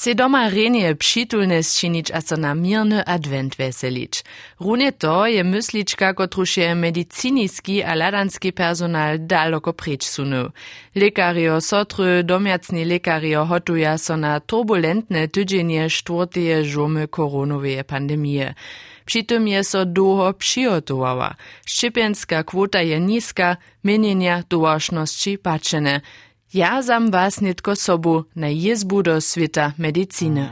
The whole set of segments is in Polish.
Se doma renie přitulne sčinić a so na mirny advent veselić. Runie to je myslička, kotruž je mediciniski a ladanski personal daloko preč sunu. Lekario sotru domjacni lekario hotuja so na turbulentne tydzienie štvrteje žumy koronoveje pandemije. Przy tym je so długo przygotowała. Szczypienska kwota je niska, mienienia dołożności patrzene. Ja sam was nitko sobu na jezbu do świata medycyny.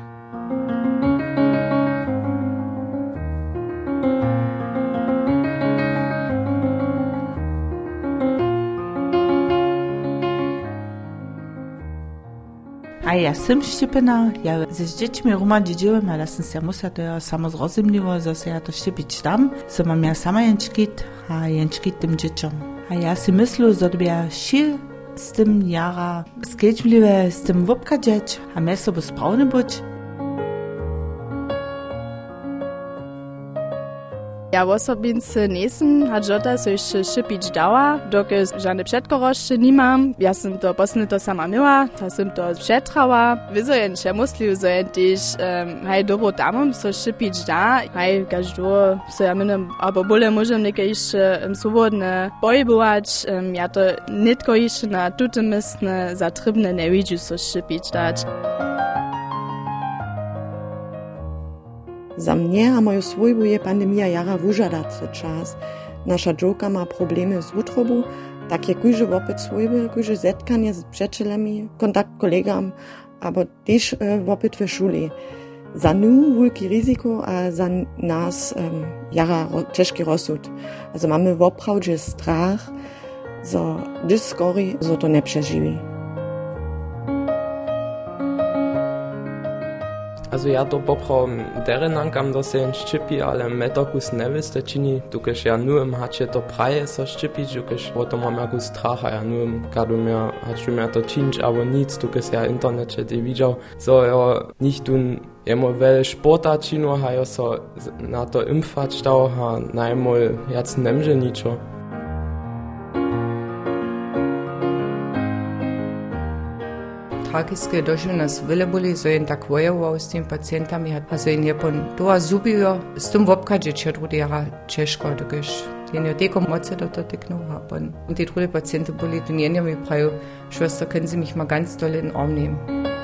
A ja sam szczepiona, ja ze dziećmi ruma dziedziłem, ale sam się muszę to samo zrozumieć, że się ja to szczepić tam, że mam ja sama jęczkit, a jęczkit tym dzieciom. A ja si myślę, że to ja sił z tym jara skiećbliwe z tym wopkadzać, a my sobie sprawny być, Ja osobince nisem, a żota so jeszcze szypić dała, doky żadne przedkoroszcze nie mam. Ja sam to posny to sama miała, to sam to przetrała. Wyzojen się muslił, że też um, hej dobro damom so szypić da, hej każdo so ja minim, aber bole możem neke jeszcze um, swobodne bojbować, um, ja to nitko jeszcze na tutemistne zatrybne ne widziu so dać. Za mnie a moju swojbu je pandemia jara wużadacy czas. Nasza dżoka ma problemy z utrobu, tak je kujże wopyt swojby, kujże zetkanie z przyjacielami, kontakt kolegam, albo też e, wopyt w szuli. Za nu wielki ryzyko, a za nas um, jara ro, ciężki rozsud. Also mamy woprawdzie strach, so gdyż skori, so to nie. Also ja to poprom derenankam do se ščipi, ale me to kus neviste čini, tukaj ja nujem hače to praje so ščipi, tukaj potom mam jako stracha, ja nujem kadu mir haču mir to aber nic, tukaj ja internet še te widział, so ja nicht tun Jemo wel sporta činu, ha jo so na to impfać stał, ha najmol jac nemže ničo. Tragiske došli nas vele boli, so in tak vojoval s tim pacijentami, a so in je pon to zubijo, s tem vopkađe če trudi jara češko, dokež in je teko moce do to teknu, a pon. Und die trude pacijente boli, tu njenja mi prajo, Schwester, können Sie mich mal ganz doll in den Arm nehmen?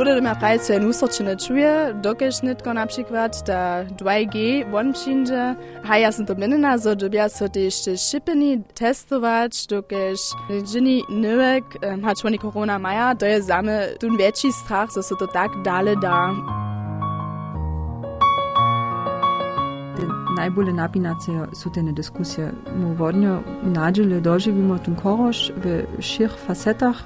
Bruder ma prawie co nusroczy nie czuje, dokeż nitko na przykład ta 2G won przyjdzie, a ja sam to minna, so dobia so też szipeni testować, dokeż Ginny Nowak um, hat schon die Corona Maja, to jest same tun większy strach, so so to tak dalej da. najbolje napinace su te dyskusje. Mu vodnjo nađele doživimo ten koroš v širh fasetah,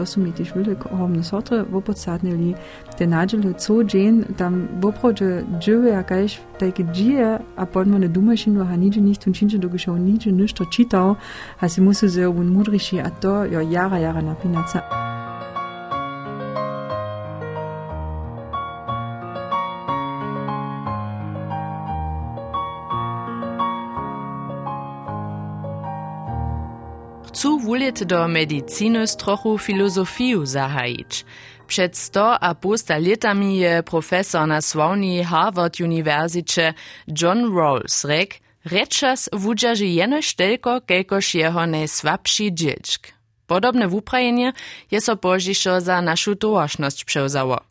to su mi też wiele ogromne sorty wopodsadnili. Te nadziele co dzień tam woprodzie dzieły jakaś takie dzieje, a potem one dumaszinu, a nigdzie nicht und czyncie dogiszało nigdzie niż to czytał, a si musi se un mudriši, a to jo jara jara napinaca. Chcú wuliet do mediciny z trochu filozofiju zahajić. Przed sto a półsta letami je profesor na sławnej Harvard Uniwersycie John Rawls rek, rečas wudźaży jenož telko, kelkož jeho dzielczk. Podobne wuprajenie je so za našu przełzało.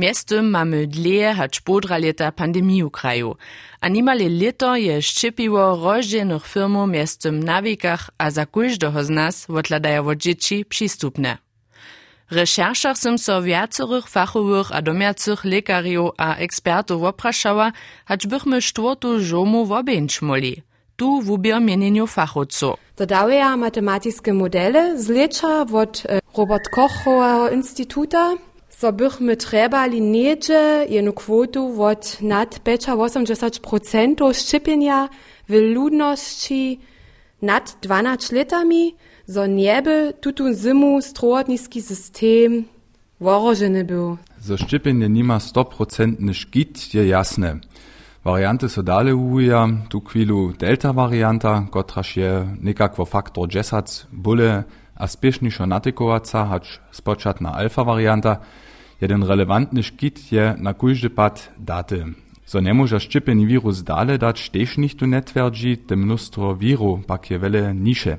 Miestem mamy dlje hać podra leta pandemiju kraju. A nimale leto je ščipiło rozdzienych firmów miestem na wikach, a za każdego z nas odladają dzieci przystupne. Recheršach som so viacerých fachowych a domiacych lekariów a ekspertów opraszała, hać bychmy czwartu żomu wobeńczmoli. Tu wubier mienieniu fachowców. Dodaję matematyczne modele z lecza od Robert Kochowa Instytuta, so bychmy trebali niedzie jedną kwotu od nad 85% szczepienia w ludności nad 12 latami, so nieby tutun zimu strohotniski system worożeny był. Zo szczepienie nima 100% niż git, je jasne. Varianty so dale uja, tu chwilu delta varianta, kotraż je nekakwo faktor 10 bóle, a spiešniejszo natykowaca, hacz spočatna alfa varianta, jeden relevantny szkit je na kujdy pad daty. So nie może szczypieni wirus dale dać, też nikt tu nie twierdzi, te mnóstwo wiru pak je wiele nisze.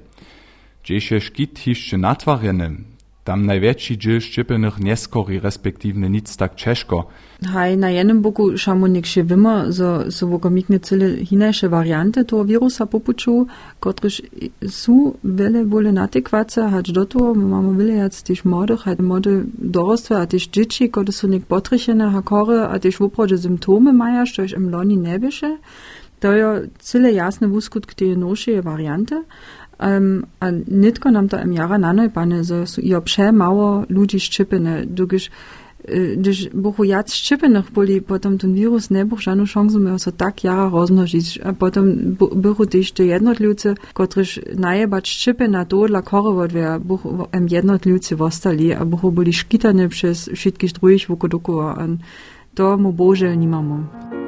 Dzieje szkit hiszczy natwarjeny, tam największy dziel szczypionych nie skori, respektywnie nic tak ciężko. Haj, na jednym boku szamonik się wima, so, so wokomikne cyle hinajsze warianty toho wirusa popuczu, kotryż są wiele wole natykwace, hać do toho, my mamy wiele jac też młodych, hać młode dorostwe, a też dzieci, które są hakory, a też woprawdzie symptomy mają, što im loni nie. To je cyle jasne wuskutk tie nošie warianty. Um, a nitko nam to im jara nanojpane, so su i obsze mało ludzi szczypene, dokiż gdyż buchu jac szczypenych boli, potom ten wirus nie buch żadną szansę miał so tak jara rozmnożyć, a potom buchu też te jednotlivce, którzy najebać szczypy na to dla korowod, wer buchu em jednotlivce wostali, a buchu boli szkitane przez wszystkich drugich wokół dookoła, a to mu boże nie mamy.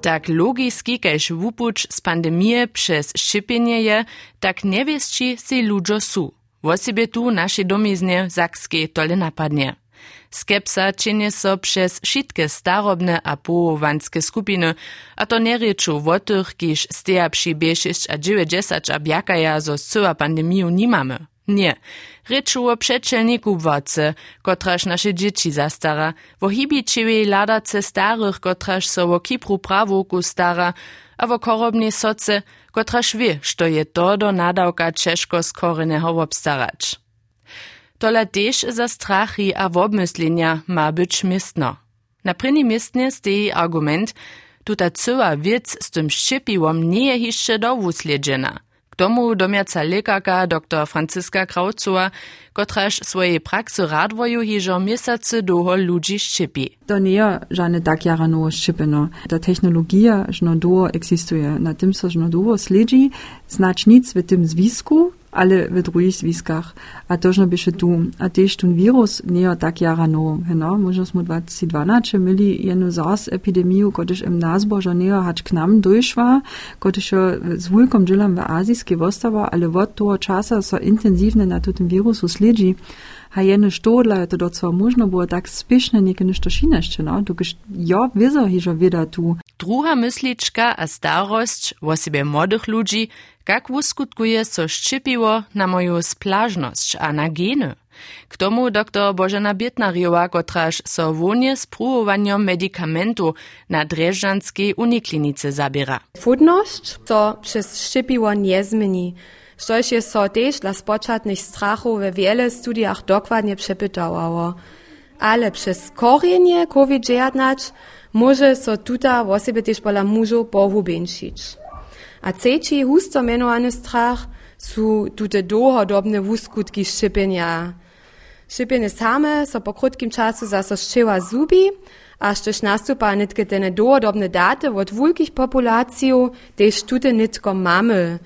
Tak logiski kaž wupuć z pandemie przez ščepjenje je, tak niewiesci si ludzo su. Wosibie tu nasze domiznie Sakskie tole napadnie. Skepsa činie so przez wszystkie starobne a połowanskie skupiny, a to nie ryczu o tych, kiż steja przy 6 a 90 a bjakaja, zo z pandemiju nie mamy. Nie. Reču o přečelniku wodce, kotraž naše dzieci zastara, wo hibičivi ladace starych, kotraž so wo kipru prawoku stara, a wo korobni soce, kotraž wie, što je to do nadawka češko skoreneho obstarać. Tola też za strachy a wobmyslenia ma być mistno. Na pryni mistnie steji argument, tuta cyła wiec z tym szczypiłom nie je jeszcze do wusledzena – tomu domiaca lekarka dr Franciska Krautzowa, kotraž swojej praksy radwoju hižo měsace długo ludzi ščipi. To nie je żadne tak jara nowo ščipeno. Ta technologia żno długo eksistuje. Na tym so żno długo sledzi, znać nic w tym zwisku, ale w drugich zwiskach. A to żno byše tu. A też ten wirus nie je tak jara nowo. No, może smo 2012 mieli jednu SARS epidemiju, kodyż im nazboża nie hać k nam dojszła, kodyż z wulkom dżelam w azijskiej wostawa, ale od toho czasa so intensywne na tym wirusu sledzi. A jene stodla, to docela možno było tak spiešne neke nešto šinešće, no? Dokiž jo vizo hižo vida tu. Druga myslička a starość o sobie młodych ludzi, jak uskutkuje so szczypiło na moją splażność a na geny. K tomu dr Bożena Bietnariowa, kotraż so wonie z próbowaniem medykamentu na Dreżdżanskiej Uniklinice zabiera. Fudność, co przez szczypiło nie zmieni. Štož je so tež dla spočatnych strachów we wiele studiach dokładnie przepytało. Ale przez korienie COVID-19 może so tuta o sobie też pola. aceći husto menovane strah su tute dohodobne vuskutki šepenja. Šepenje same so po krutkim času zasoščeva zubi, a štež nastupa netke te nedohodobne date od vulkih populacij, tež tute nitko mamy.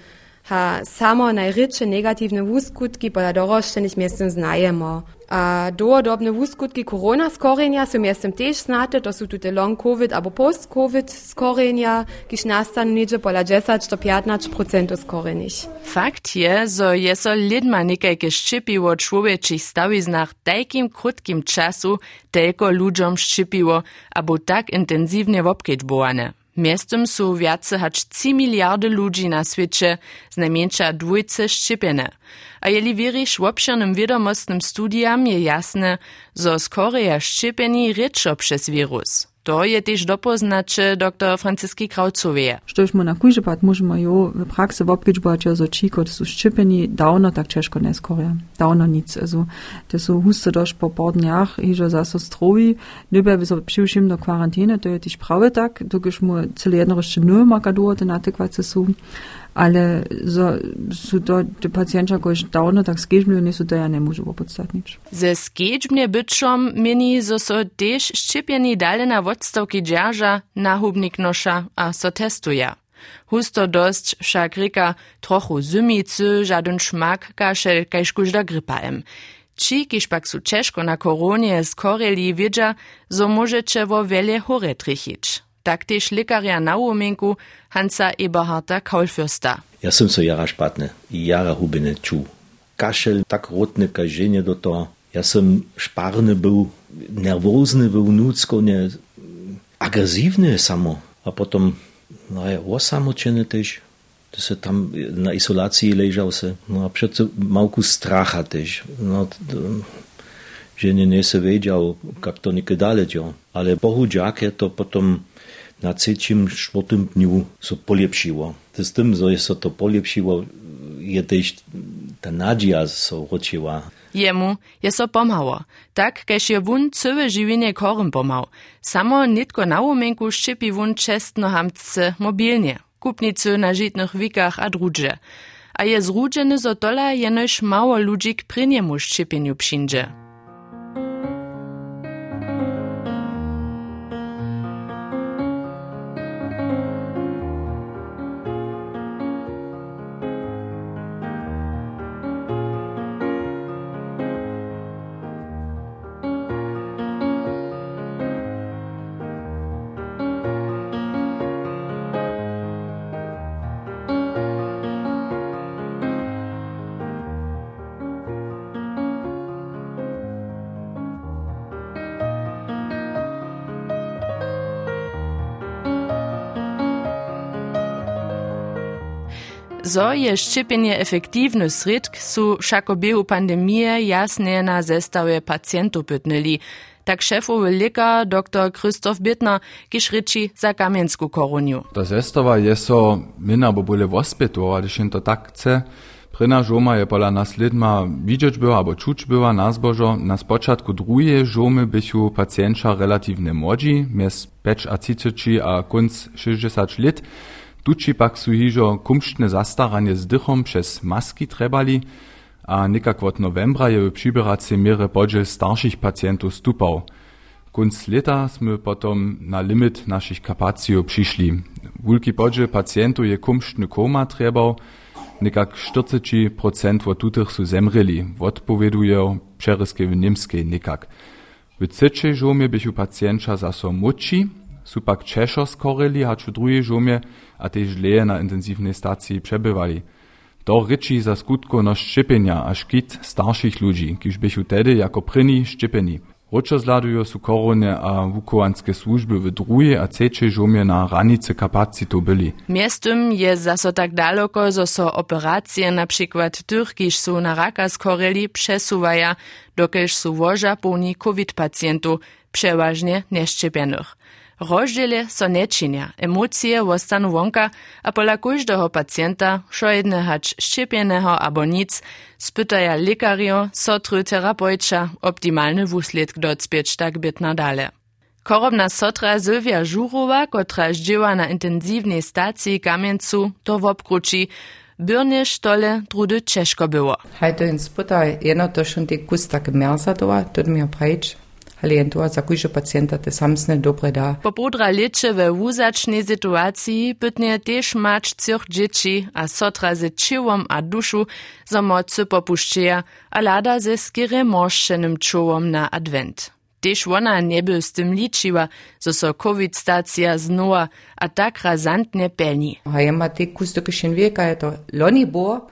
Ha samo najryče negativne wuskutki pola doroštenih mjestem znajemo. A doodobne wuskutki korona skorenja su mjestem tež znate, to su tute long covid abo post covid skorenja, kiž nastanu niče pola 10 do 15% skorenih. Fakt je, zo je so lidma nekajke ščipivo čłowiečich stawiznach tajkim krótkim czasu telko ludziom ščipivo, abo tak intensivnie wopkedbowane. Miestem su viace hač 3 miliardy ludzi na świecie, z najmniejsza dwójce szczepione. A jeli wierzysz obszernym wiadomostnym studiam je jasne, zo skoreja szczepieni ryczo przez wirus. To je też dopoznače dr Franciski Kraucowie. Štož mu na kužepat možemo jo v praksi obkičbati zo čiko, da su ščipeni davno tak češko ne skorja. Davno nic. Also, da su husto doš po podnjah i že zaso strovi. Nebe bi so přiušim do kwarantene, to je pravi tak, dokiž mu cele jedno jeszcze nul makador, ten atekvace su. Ale so, su to te pacjentka kož davno tak skežmlju, nisu to ja ne može opodstatnič. Ze skežmlje byčom meni, zo so tež ščipjeni dale na vodstavki džarža, nahubnik noša a so testuje. Husto dosť však rika trochu zymicy, žadun šmak, kašel, kajž kužda gripa em. Či, kiž pak su češko na koronie skoreli wiedza, zo możecie wo wiele hore trichić taktéž lekarja na umenku Hansa Eberharta Kaulfürsta. Ja som so jara špatne, jara hubine ču. Kašel tak rotne kaženie do toho. Ja som šparny był, nerwozny był nucko, agresywny samo. A potom, no ja osamočený też. To se tam na izolacji leżał se. No a przecież małku stracha też. No, to, że nie, nie se wiedział, jak to nie dalej Ale Bohu dziakie to potom na trzecim, czwartym dniu so polepszyło. Z tym, że się to polepszyło, je też ta nadzieja so rodziła. Jemu je so pomało. Tak, kež je wun całe żywienie korem pomał. Samo nitko na umenku szczypi wun czestno hamtce mobilnie. Kupnicy na żytnych wikach a drudże. A je zrudżeny zo jenoś mało ludzi k pryniemu szczypieniu przyjdzie. Zo je ščepienie efektívny sredk, sú však obiehu pandemie jasne na zestawie pacjentów pytnili. Tak szefowy lekar dr Krzysztof Bittner, kiż ryči za kamiensku koruniu. Ta zestawa je so mina bo bole wospětu, ale to tak chce. Prina žoma je pola nas lidma widzieć była albo czuć była na zbożo. Na spoczatku drugie żomy bychu pacjentsza relatywnie młodzi, mies 5 a 30 a kunc 60 lat. Tuči pak su hižo kumštne zastaranie z dychom przez maski trebali, a nikak od novembra je w přiberacej mierze podziel starszych pacjentów stupał. Kunc leta sme potom na limit naszych kapacijów przyszli. Wulki podziel pacjentów je kumštny koma trebał, nikak 40% od tutych su zemreli, odpowieduje przeryske w niemskiej nikak. W trzeciej żomie bychu pacjentcza zaso muci, su pak Češo skorili, hač v druhej žumie a tež leje na intenzívnej stacii přebywali. To ryči za skutko no ščepenia a škit starších ľudí, kiž bychu tedy jako pryni ščepeni. Ročo zladujú su korone a wukovanské služby w a trzeciej žumie na ranice kapacitu byli. Miestem je zaso tak daleko, zo so operacje na przykład kiż su na raka skorili, przesuwaja, dokelž su woża pełni COVID pacjentów, przeważnie nieszczepionych. Rozdziele so nečinia, emocje ostanu wonka, a pola každého pacjenta, šo jedne hač ščepjeného abo nic, spytaja lekario, sotru terapeuča, optimalny tak byt nadale. Korobna sotra Sylwia Żurowa, kotra zdzieła na intensywnej stacji Kamieńcu, to w obkruci, Byrnie stole trudy ciężko było. Hajto in sputa, jeno to schon die kusta gemersa doa, to mi klientova, za kojže pacijenta te sam sne dobre da. Popodra leče v vuzačni situaciji, pytne tež mač cioh dječi, a sotra ze čivom a dušu za mocu popuščeja, a lada ze skire moščenim čuvom na advent. Tež ona ne bi s tem ličiva, so so COVID stacija znova, a tak razantne penji. A ima te kusto, ki še veka je to, loni bo,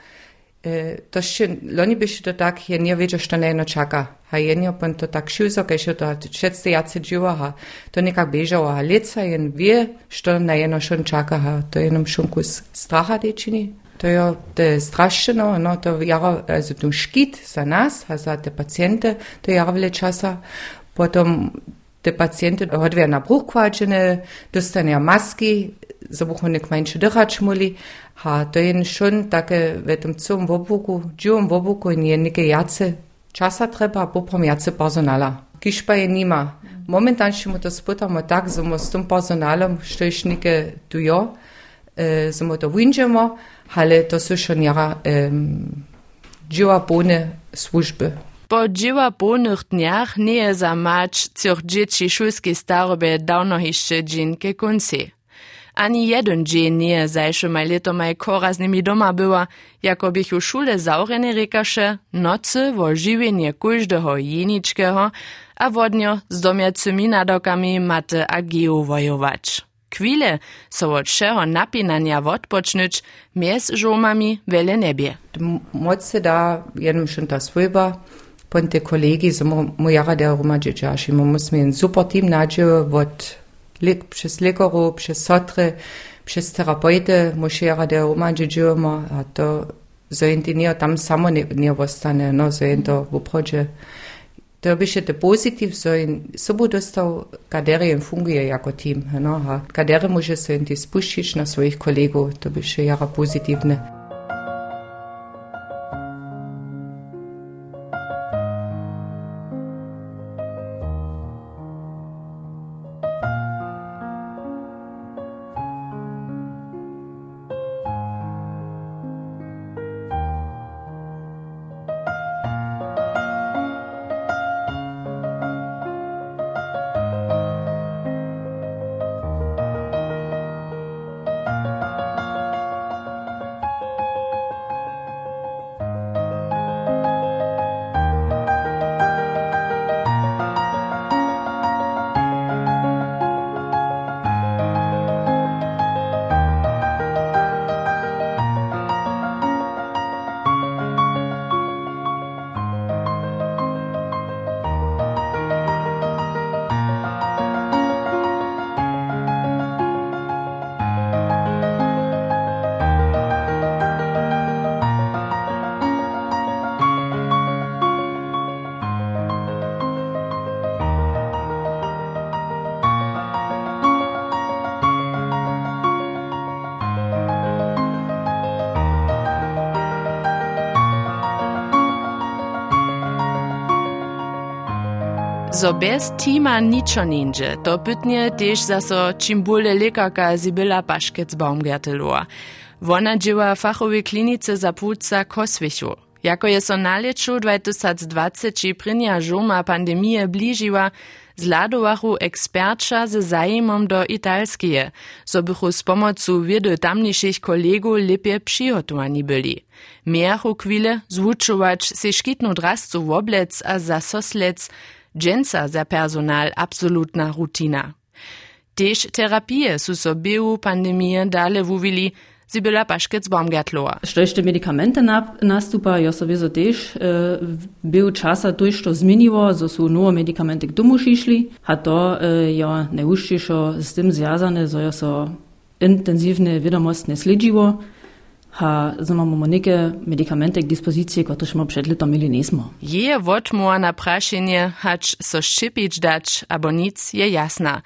to še, loni by się to tak, ja nie wiedział, że na czeka. A jedno pon to tak šuzo, kaj še to šeste jace dživa, ha, to nekak bežalo, a leca jen wie, što na jedno šon čaka, ha, to je jenom šon kus straha dečini. To je, to je strašno, no, to jara, also tu škit za nas, a za te pacijente, to je jara vele časa. Potom te pacjenty odwia na bruchkwačene, dostania maski, zabuchmannek mein Schudderratschmuli, ha, to je schon také v tom celom obuku, dživom obuku in je nekaj jace časa treba, popom jace personala. Kiš pa je nima. Momentan še mu to spotamo tak, zamo s tom personalom, što ješ neke tujo, e, zamo to vinžemo, ale to so še njera e, dživa bone službe. Po dživa polnih dnjah nije za mač cih dječi šulski starobe davno išče džinke konci. Ani jeden dzień nie zajszy maj leto maj koraznymi doma była, jako bych u szule zaurene rekaše, nocy wo żywienie każdego jeniczkego, a wodnio z domiacymi nadokami mate a wojować. Chwile so od všeho napinania odpočnúť, mies žomami vele nebie. Moc se da jednom schon ta svojba, ponte kolegi, so mu jara der Roma džeđaši, mu mus mi en super team nađe od lik, przez lekarów, przez sotry, przez terapeutę muszera Roman dziedzioma, a to zajęty nie, tam samo nie, nie ostane, no zajęto w obchodzie. To mhm. bi še te pozitiv, so in so bo dostal, kaderi in funguje jako tim, no, a kaderi može se in ti spuščiš na svojih kolegov, to bi še jara pozitivne. Zo bez tima ničo to pytnie też zaso czym bóle lekarka Sibylla Paszkec-Baumgarteloa. Wona dzieła fachowej klinice za płuca Koswichu. Jako je so na leczu 2020 prynia żuma pandemije bližiła, zladowachu eksperča ze zajemom do italskie, so bychu z pomocą wiedy tamniejszych kolegów lepiej przygotowani byli. Miachu chwile zwuczować se szkitnu drascu woblec a zasoslec, dżęca za personal absolutna rutina. Tež terapije su so biju pandemije dale wuvili, Sibylla Baškec-Baumgartloa. Štošte medikamente nastupa, jo so vezo tež, e, bil časa to, što zminiło, zo su novo medikamente k domu šišli, a to e, jo ne uščišo s tym zjazane, zo jo so intenzivne wiadomostne slidziło, ha zamamo neke medikamente k dispozycji, które smo przed letom mieli nismo. Je wotmoa na praszenie, hacz so szczypić dać, abo nic je jasna.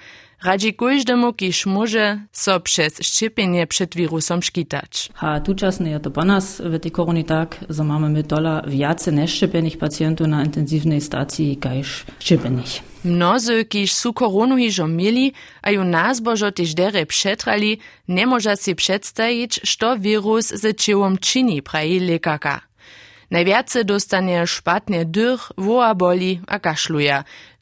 Radzi każdemu, kiż może so przez szczepienie przed wirusem szkitać. Ha tuczasne je to po nas w tej koronie tak, że mamy my dola więcej nieszczepionych pacjentów na intensywnej stacji, kajż szczepionych. Mnozy, kiż su koronu hižo mieli, a ju nazbožo tež dere przetrali, nie może si przedstawić, što wirus ze ciłom czyni, praji lekarka. Najwiace dostanie szpatnie dych, woła boli a.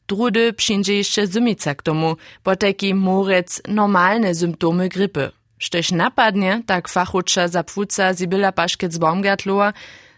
Drudy przyjdzie jeszcze zymica k tomu, bo taki morec normalne symptomy grypy. Szteś napadnie, tak fachucza zapfuca Sibylla Paszkec-Baumgartloa,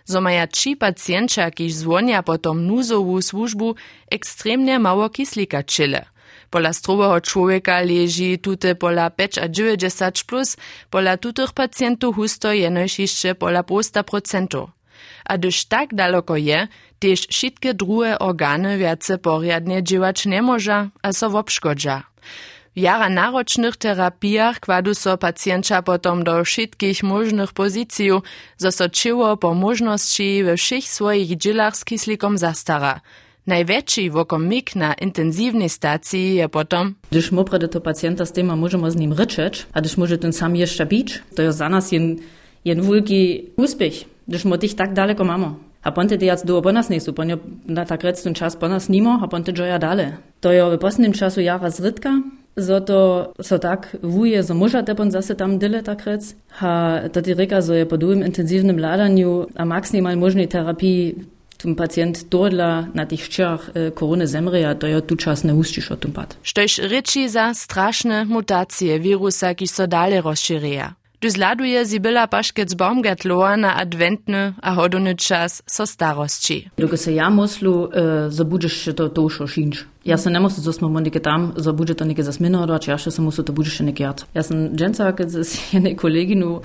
zo maja trzy pacjenča, kiž zvonia potom nuzową służbu, ekstremnie mało kislika čile. Pola zdrowego człowieka leży tute pola 5 a 90 plus, pola tutych pacjentów husto jenoś jeszcze pola posta procentów. A gdyż tak daleko je, też wszystkie drugie organy wiace poriadnie działać nie może, a so obszkodza. W jara naročnych terapijach kładu so pacjentka potom do wszystkich możnych pozycji, zo po możności we wszystkich swoich dzielach z kyslikom zastara. Największy wokomik na intensywnej stacji je potom. Gdyż my prede to pacjenta z tym możemy z nim ryczeć, a gdyż może ten sam jeszcze bić, to jest za nas jen, jen wielki uspech, da smo tih tako daleko imamo. A ponte dejac duo po nas nisu, ponjo na takrat sun čas po nas nimo, a ponte džoja dale. To je v posljednjem času java zritka, zato so tak vuje za muža, te pon zase tam dele takrat. Ha, to ti reka, so je po dujem intenzivnem ladanju, a maksimal možni terapiji Tum pacjent dodla na tih ščah e, korone zemreja, to je tu čas ne uščiš o tum pat. Štojš reči za strašne mutacije virusa, ki so dalje razširja gdy zladuje Sibylla Paszkiec-Baumgartloa na adwentny, a hodony czas so starości. Dokąd se ja myślu, e, zabudzisz się to, to już oszynsz. Ja se ne musím zosmo mondike tam, za budžeto neke zasmino, a ja še se musím to budžeto neke jaco. Ja sem dženca, kad se je ne koleginu, no,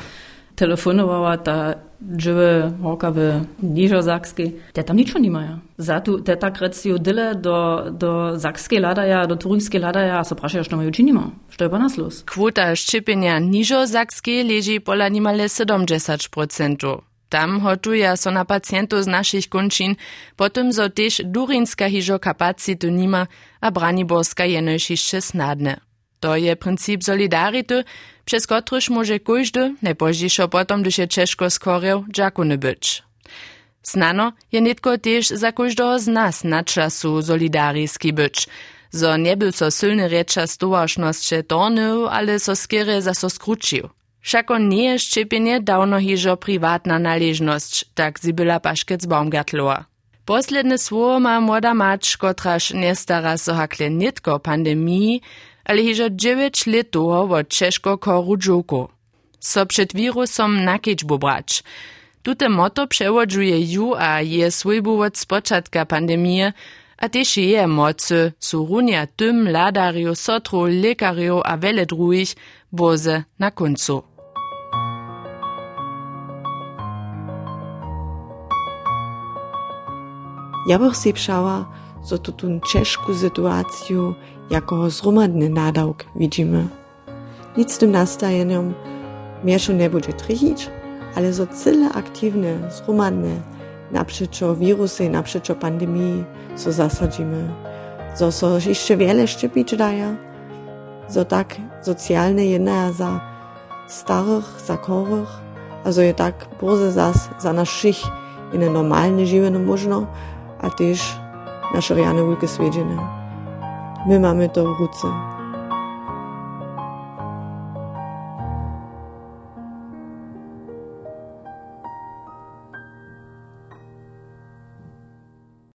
telefonovala ta žive roka v Nižozakski, te tam ničo nimajo. Zato te takrat si odile do, do Zakske ladaja, do Turinske ladaja, a se vprašajo, što imajo činimo, što je pa nas los. Kvota ščepenja Nižozakske leži pola nimale 70%. Tam hotuja so na pacijentov z naših končin, potem so tež Durinska hižo kapacitu nima, a Braniborska je najšišče snadne. To je princip solidarite, przez kotryż może każdy, najpoźniejszo potom, gdyż je ciężko skorał, dziakuny być. Znano je nitko też za każdego z nas na czasu solidaryjski być. Zo nie był so silny rzecza stołaszność tornył, ale so skiery za so skručił. Všako nie je szczepienie dawno hižo prywatna należność, tak zibila Paszkec Baumgartloa. Posledne słowo ma młoda mać, kotraż nie stara so hakle nitko pandemii, ale hižo 9 let długo Czeszko koru dżuku. So przed wirusom nakiečbu brać. Tute moto przewodzuje ju a je swojbu od spočatka pandemie, a też je mocy su runia tym ladario, sotru, lekario a wiele drugich boze na końcu. Ja bych si to tu ciężką sytuację jako zhromadny nadałk widzimy. Nic z tym nastajeniem mieszu nie będzie trzyć, ale zo cyle aktywne, zhromadne, naprzeczo wirusy, naprzeczo pandemii, so zasadzimy. Zo so jeszcze wiele szczepić daje, zo tak socjalne jedna za starych, za chorych, a zo je tak bardzo zas za naszych i na normalne żywienie można, a też nasze rany ulke swiedziene. My mamy to ruce.